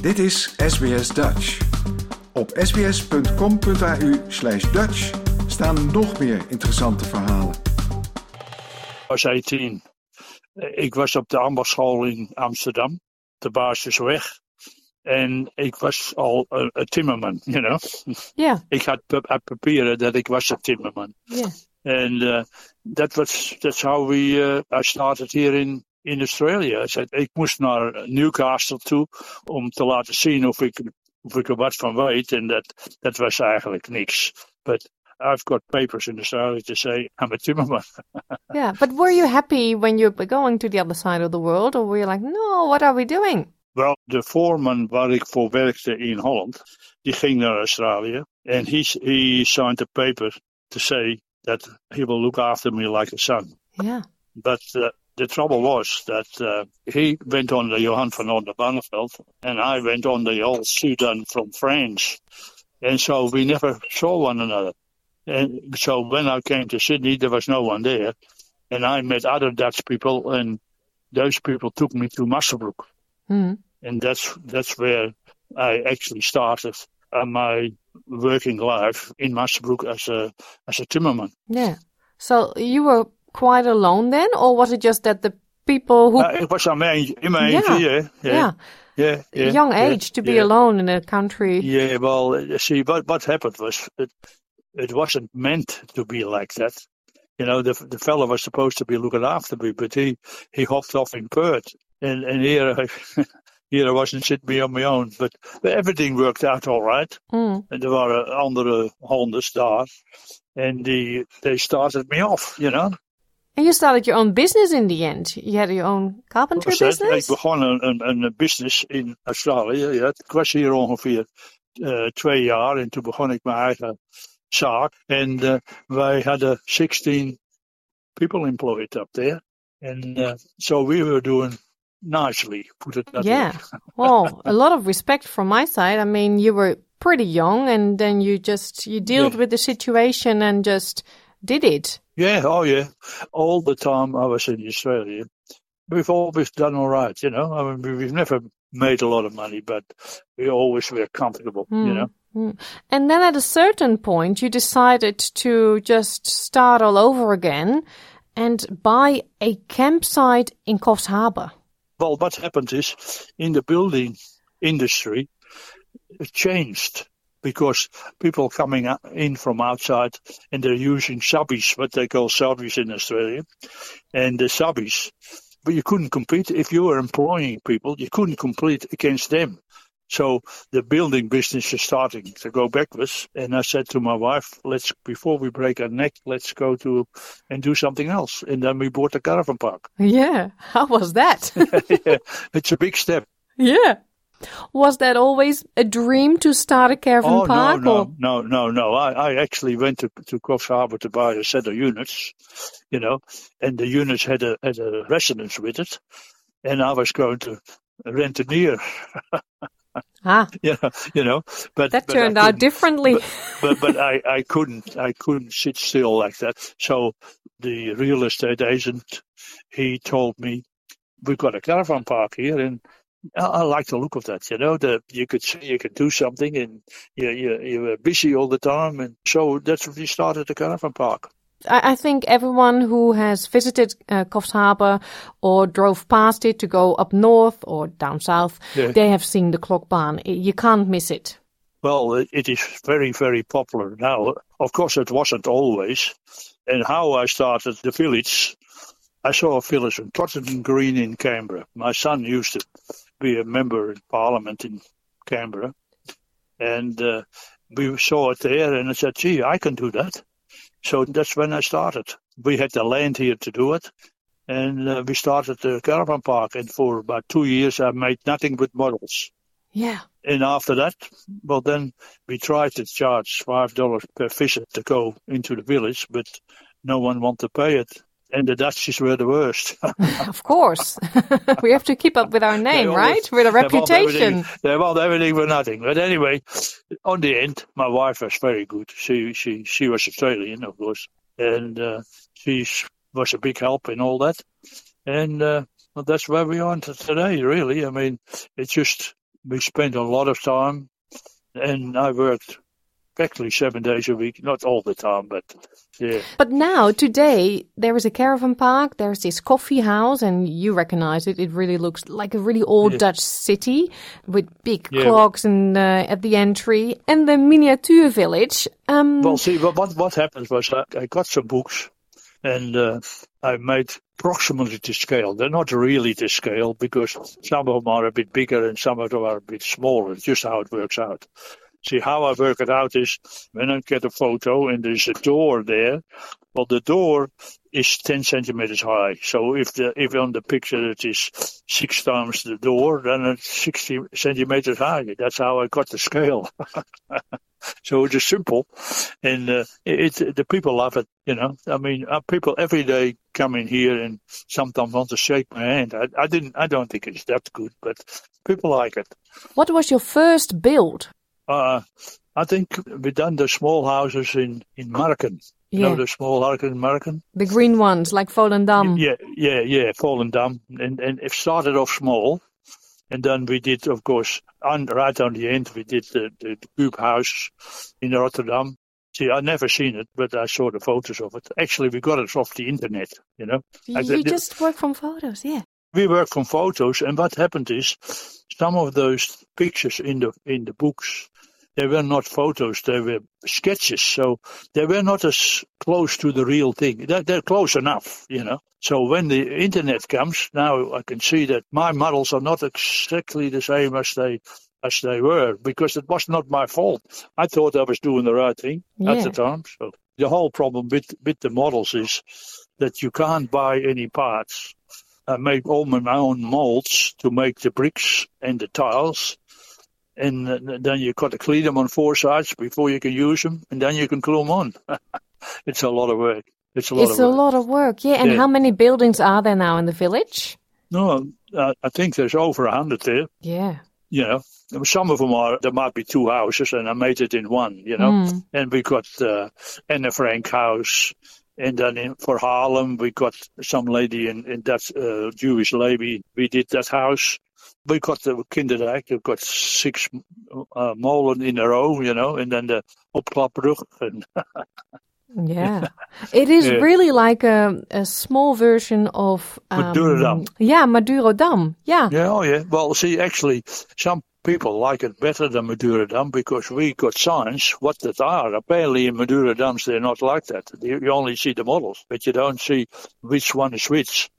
Dit is SBS Dutch. Op sbs.com.au slash Dutch staan nog meer interessante verhalen. Ik was 18. Ik was op de ambachtschool in Amsterdam, de basisweg. En ik was al een, een timmerman, you know. Yeah, Ik had pa- had papieren dat ik was een timmerman. yeah. And uh, that was that's how we uh, I started here in in Australia. I said ik moest naar Newcastle toe om te laten zien of ik of ik er wat van weet. En dat dat was eigenlijk niks. But I've got papers in Australia to say I'm a timmerman. Yeah, but were you happy when you were going to the other side of the world, or were you like, no, what are we doing? Wel, de voorman waar ik voor werkte in Holland, die ging naar Australië. En he, he signed a paper to say that he will look after me like a son. Yeah, But uh, the trouble was that uh, he went on the Johan van Oldenbarnevelt and I went on the old Sudan from France. And so we never saw one another. And so when I came to Sydney, there was no one there. And I met other Dutch people and those people took me to Muswellbrook. Hmm. And that's, that's where I actually started uh, my working life in Muswellbrook as a, as a timmerman. yeah. So you were quite alone then, or was it just that the people who, Uh, ik was aan mijn, in mijn Yeah. yeah, yeah, yeah. Yeah, young yeah, age to be yeah. alone in a country? Yeah, well, uh, see, what what happened was it it wasn't meant to be like that. You know, the the fellow was supposed to be looking after me, but he he hopped off in Perth, and and here I here I wasn't sitting me on my own, but, but everything worked out all right. Hmm. En er waren andere Hollanders daar, and die they started me off, you know. And you started your own business in the end. You had your own carpentry dat? business? Ik begon een, een, een business in Australië. Ja. Ik was hier ongeveer eh, twee jaar en toen begon ik mijn eigen zaak. En eh, wij hadden 16 people employed up there. And uh, so we were doing nicely, put it that Yeah. way. Well, a lot of respect from my side. I mean, you were pretty young and then you just, you dealt Yeah. with the situation and just did it. Yeah, oh yeah. All the time I was in Australia, we've always done all right, you know. I mean, we- we've never made a lot of money, but we always were comfortable, you know. Mm. And then at a certain point, you decided to just start all over again and buy a campsite in Coffs Harbour. Well, what happened is in the building industry, it changed because people coming in from outside and they're using subbies, what they call subbies in Australia, and the subbies. But you couldn't compete if you were employing people. You couldn't compete against them. So the building business is starting to go backwards. And I said to my wife, let's, before we break our neck, let's go to and do something else. And then we bought a caravan park. Yeah. How was that? yeah, it's a big step. yeah. Was that always a dream to start a caravan Oh park? no, or- no, no, no, no! I, I actually went to to Coffs Harbour to buy a set of units, you know, and the units had a had a residence with it, and I was going to rent a near, Ah, you know, you know. But that but turned out differently. But but I I couldn't I couldn't sit still like that. So the real estate agent he told me we've got a caravan park here and. I, I like the look of that, you know. That you could see you could do something, and you you you were busy all the time, and so that's when we started the caravan park. I, I think everyone who has visited uh, Coffs Harbour or drove past it to go up north or down south, Yeah. they have seen the Clog Barn. You can't miss it. Well, it, it is very very popular now. Of course, it wasn't always. And how I started the village, I saw a village in Cockington Green in Canberra. My son used to be a member in Parliament in Canberra, and uh, we saw it there, and I said, "Gee, I can do that." So that's when I started. We had the land here to do it, and uh, we started the caravan park. And for about two years, I made nothing but models. Yeah. And after that, well, then we tried to charge five dollars per visit to go into the village, but no one wanted to pay it. And the Dutchies were the worst. Of course. we have to keep up with our name, always- right? With a reputation. They want everything for nothing. But anyway, on the end, my wife was very good. She she she was Australian, of course, and uh, she was a big help in all that. And uh, well, that's where we are today. Really, I mean, it's just we spent a lot of time, and I worked practically seven days a week, not all the time, but yeah. But now, today, there is a caravan park, there's this coffee house, and you recognize it. It really looks like a really old Yeah. Dutch city with big Yeah. clocks and uh, at the entry, and the miniature village. Um, Well, see, what what, what happened was I, I got some books, and uh, I made approximately to scale. They're not really to scale because some of them are a bit bigger and some of them are a bit smaller. It's just how it works out. See, how I work it out is when I get a photo and there's a door there. Well, the door is 10 centimeters high. So if the if on the picture it is six times the door, then it's 60 centimeters high. That's how I got the scale. so it's just simple, and uh, it, it the people love it. You know, I mean, uh, people every day come in here and sometimes want to shake my hand. I, I didn't. I don't think it's that good, but people like it. what was your first build? Uh, I think we done the small houses in in Marken. You Yeah. know the small houses in Marken. The green ones, like Volendam. Yeah, yeah, yeah, Volendam, and and it started off small, and then we did, of course, on, right on the end, we did the the, the Cube House in Rotterdam. See, I never seen it, but I saw the photos of it. Actually, we got it off the internet. You know, You, you just work from photos, yeah. We work from photos, and what happened is, some of those pictures in the in the books, they were not photos; they were sketches. So they were not as close to the real thing. They're, they're close enough, you know. So when the internet comes, now I can see that my models are not exactly the same as they as they were because it was not my fault. I thought I was doing the right thing at the time. So the whole problem with with the models is that you can't buy any parts. I make all my own molds to make the bricks and the tiles. And th- then you've got to clean them on four sides before you can use them, and then you can glue them on. it's a lot of work. It's a lot It's of a work. lot of work, yeah. And Yeah. how many buildings are there now in the village? No, I, I think there's over a hundred there. Yeah. You know, some of them are there might be two houses, and I made it in one. You know, Mm. and we got uh, Anne Frank house, and then in, for Haarlem we got some lady in, in that uh, Jewish lady. We did that house. We got the Kinderdijk. We've got six uh, molen in a row, you know, and then the opklapbrug. And Yeah. It is Yeah. really like a, a small version of um, Madurodam. Yeah, Madurodam. Yeah. yeah, oh yeah. Well, see, actually, some people like it better than Madura Madurodam because we got signs what that are. Apparently, in Madurodams they're not like that. You only see the models, but you don't see which one is which.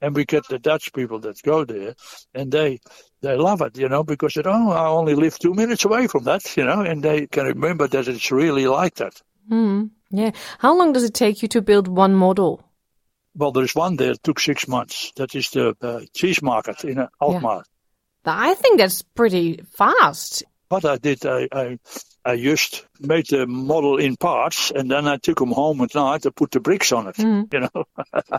And we get the Dutch people that go there, and they they love it, you know, because they oh, I only live two minutes away from that, you know, and they can remember that it's really like that. Mm. Yeah. How long does it take you to build one model? Well, there's one there that took six months. That is the uh, cheese market in uh, Alkmaar. I think that's pretty fast. What I did, I, I, I just made the model in parts, and then I took them home at night to put the bricks on it. Mm. You know,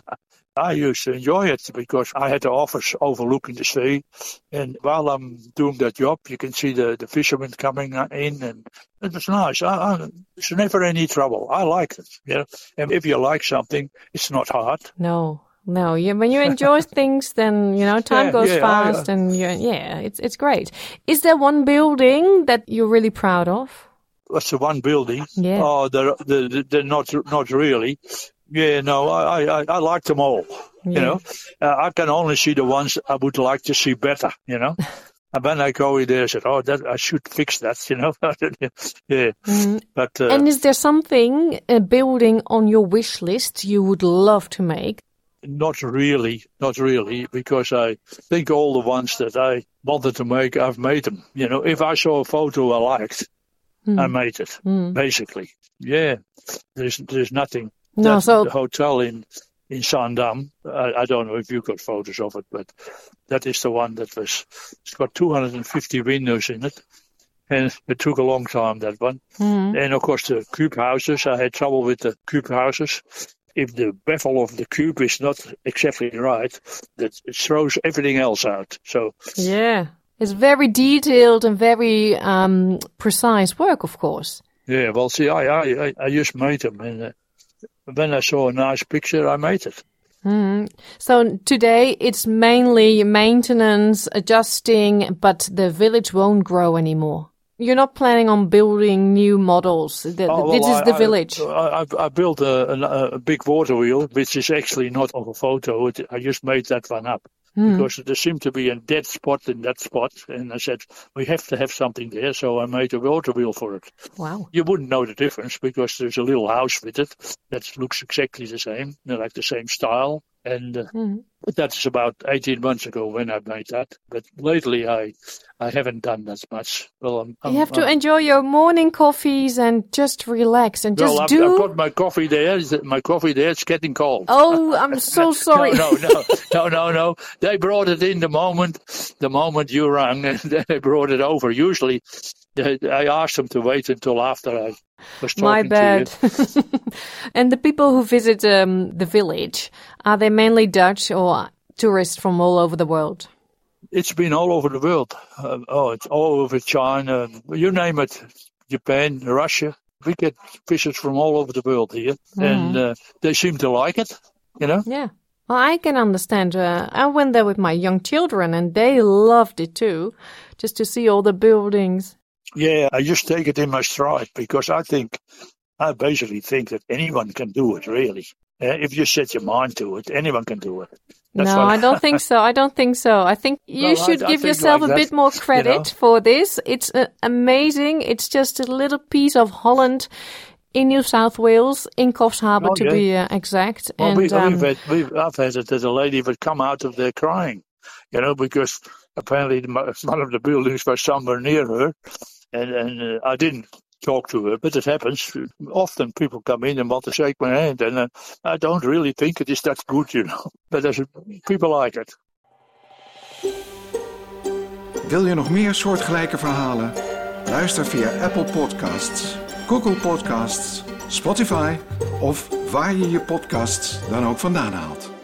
I used to enjoy it because I had the office overlooking the sea, and while I'm doing that job, you can see the, the fishermen coming in, and it was nice. I, I, there's never any trouble. I like it. You know, and if you like something, it's not hard. No. No, you, when you enjoy things, then you know time Yeah, goes yeah, fast, and you yeah, it's it's great. Is there one building that you're really proud of? That's the one building. Yeah. Oh, they're, they're, they're not not really. Yeah, no, I I, I like them all. You know, uh, I can only see the ones I would like to see better. You know, and then I go in there, I said, "Oh, that I should fix that." You know, yeah. Mhm. But uh, And is there something a building on your wish list you would love to make? Not really, not really, because I think all the ones that I wanted to make, I've made them. You know, if I saw a photo I liked, I Hmm. made it. Hmm. Basically, yeah. There's there's nothing. No, that, so the hotel in in Zaandam. I, I don't know if you got photos of it, but that is the one that was. It's got 250 windows in it, and it took a long time that one. Mhm. And of course, the cube houses. I had trouble with the cube houses. If the bevel of the cube is not exactly right, that it throws everything else out. So yeah, it's very detailed and very um, precise work, of course. yeah, well, see, I I I, just made them, and uh, when I saw a nice picture, I made it. So today it's mainly maintenance, adjusting, but the village won't grow anymore. You're not planning on building new models. The, Oh, well, this is I- the village. I, I, I built a, a, a big water wheel, which is actually not of a photo. It, I just made that one up hmm. because there seemed to be a dead spot in that spot, and I said we have to have something there. So I made a water wheel for it. wow. You wouldn't know the difference because there's a little house with it that looks exactly the same, like the same style. And uh, but that's about 18 months ago when I made that. But lately, I I haven't done that much. Well, I'm, I'm, You have to I'm- enjoy your morning coffees and just relax and just well, I've, do. I've got my coffee there. My coffee there. It's getting cold. Oh, I'm so sorry. No, no, no, no, no, no. They brought it in the moment, the moment you rang, and they brought it over. Usually, I asked them to wait until after I was talking My to bad. you. and the people who visit um, the village, are they mainly Dutch or tourists from all over the world? It's been all over the world. Uh, oh, it's all over China, you name it, Japan, Russia. We get visitors from all over the world here, and uh, they seem to like it. You know. Yeah. Well, I can understand. Uh, I went there with my young children and they loved it too, just to see all the buildings. Yeah, I just take it in my stride because I think, I basically think that anyone can do it, really. Uh, if you set your mind to it, anyone can do it. That's no, I don't think so. I don't think so. I think you should I give think yourself like a that, bit more you credit know. for this. It's uh, amazing. It's just a little piece of Holland in New South Wales, in Coffs Harbour Oh, to yeah. be uh, exact. Well, and we, um, we've had, we've, I've had it. There's a lady that come out of there crying, you know, because apparently one of the buildings was somewhere near her, and and uh, I didn't talk to her, but it happens. Often people come in and want to shake my hand, and uh, I don't really think it is that good, you know. But there's people like it. Wil je nog meer soortgelijke verhalen? Luister via Apple Podcasts, Google Podcasts, Spotify of waar je je podcasts dan ook vandaan haalt.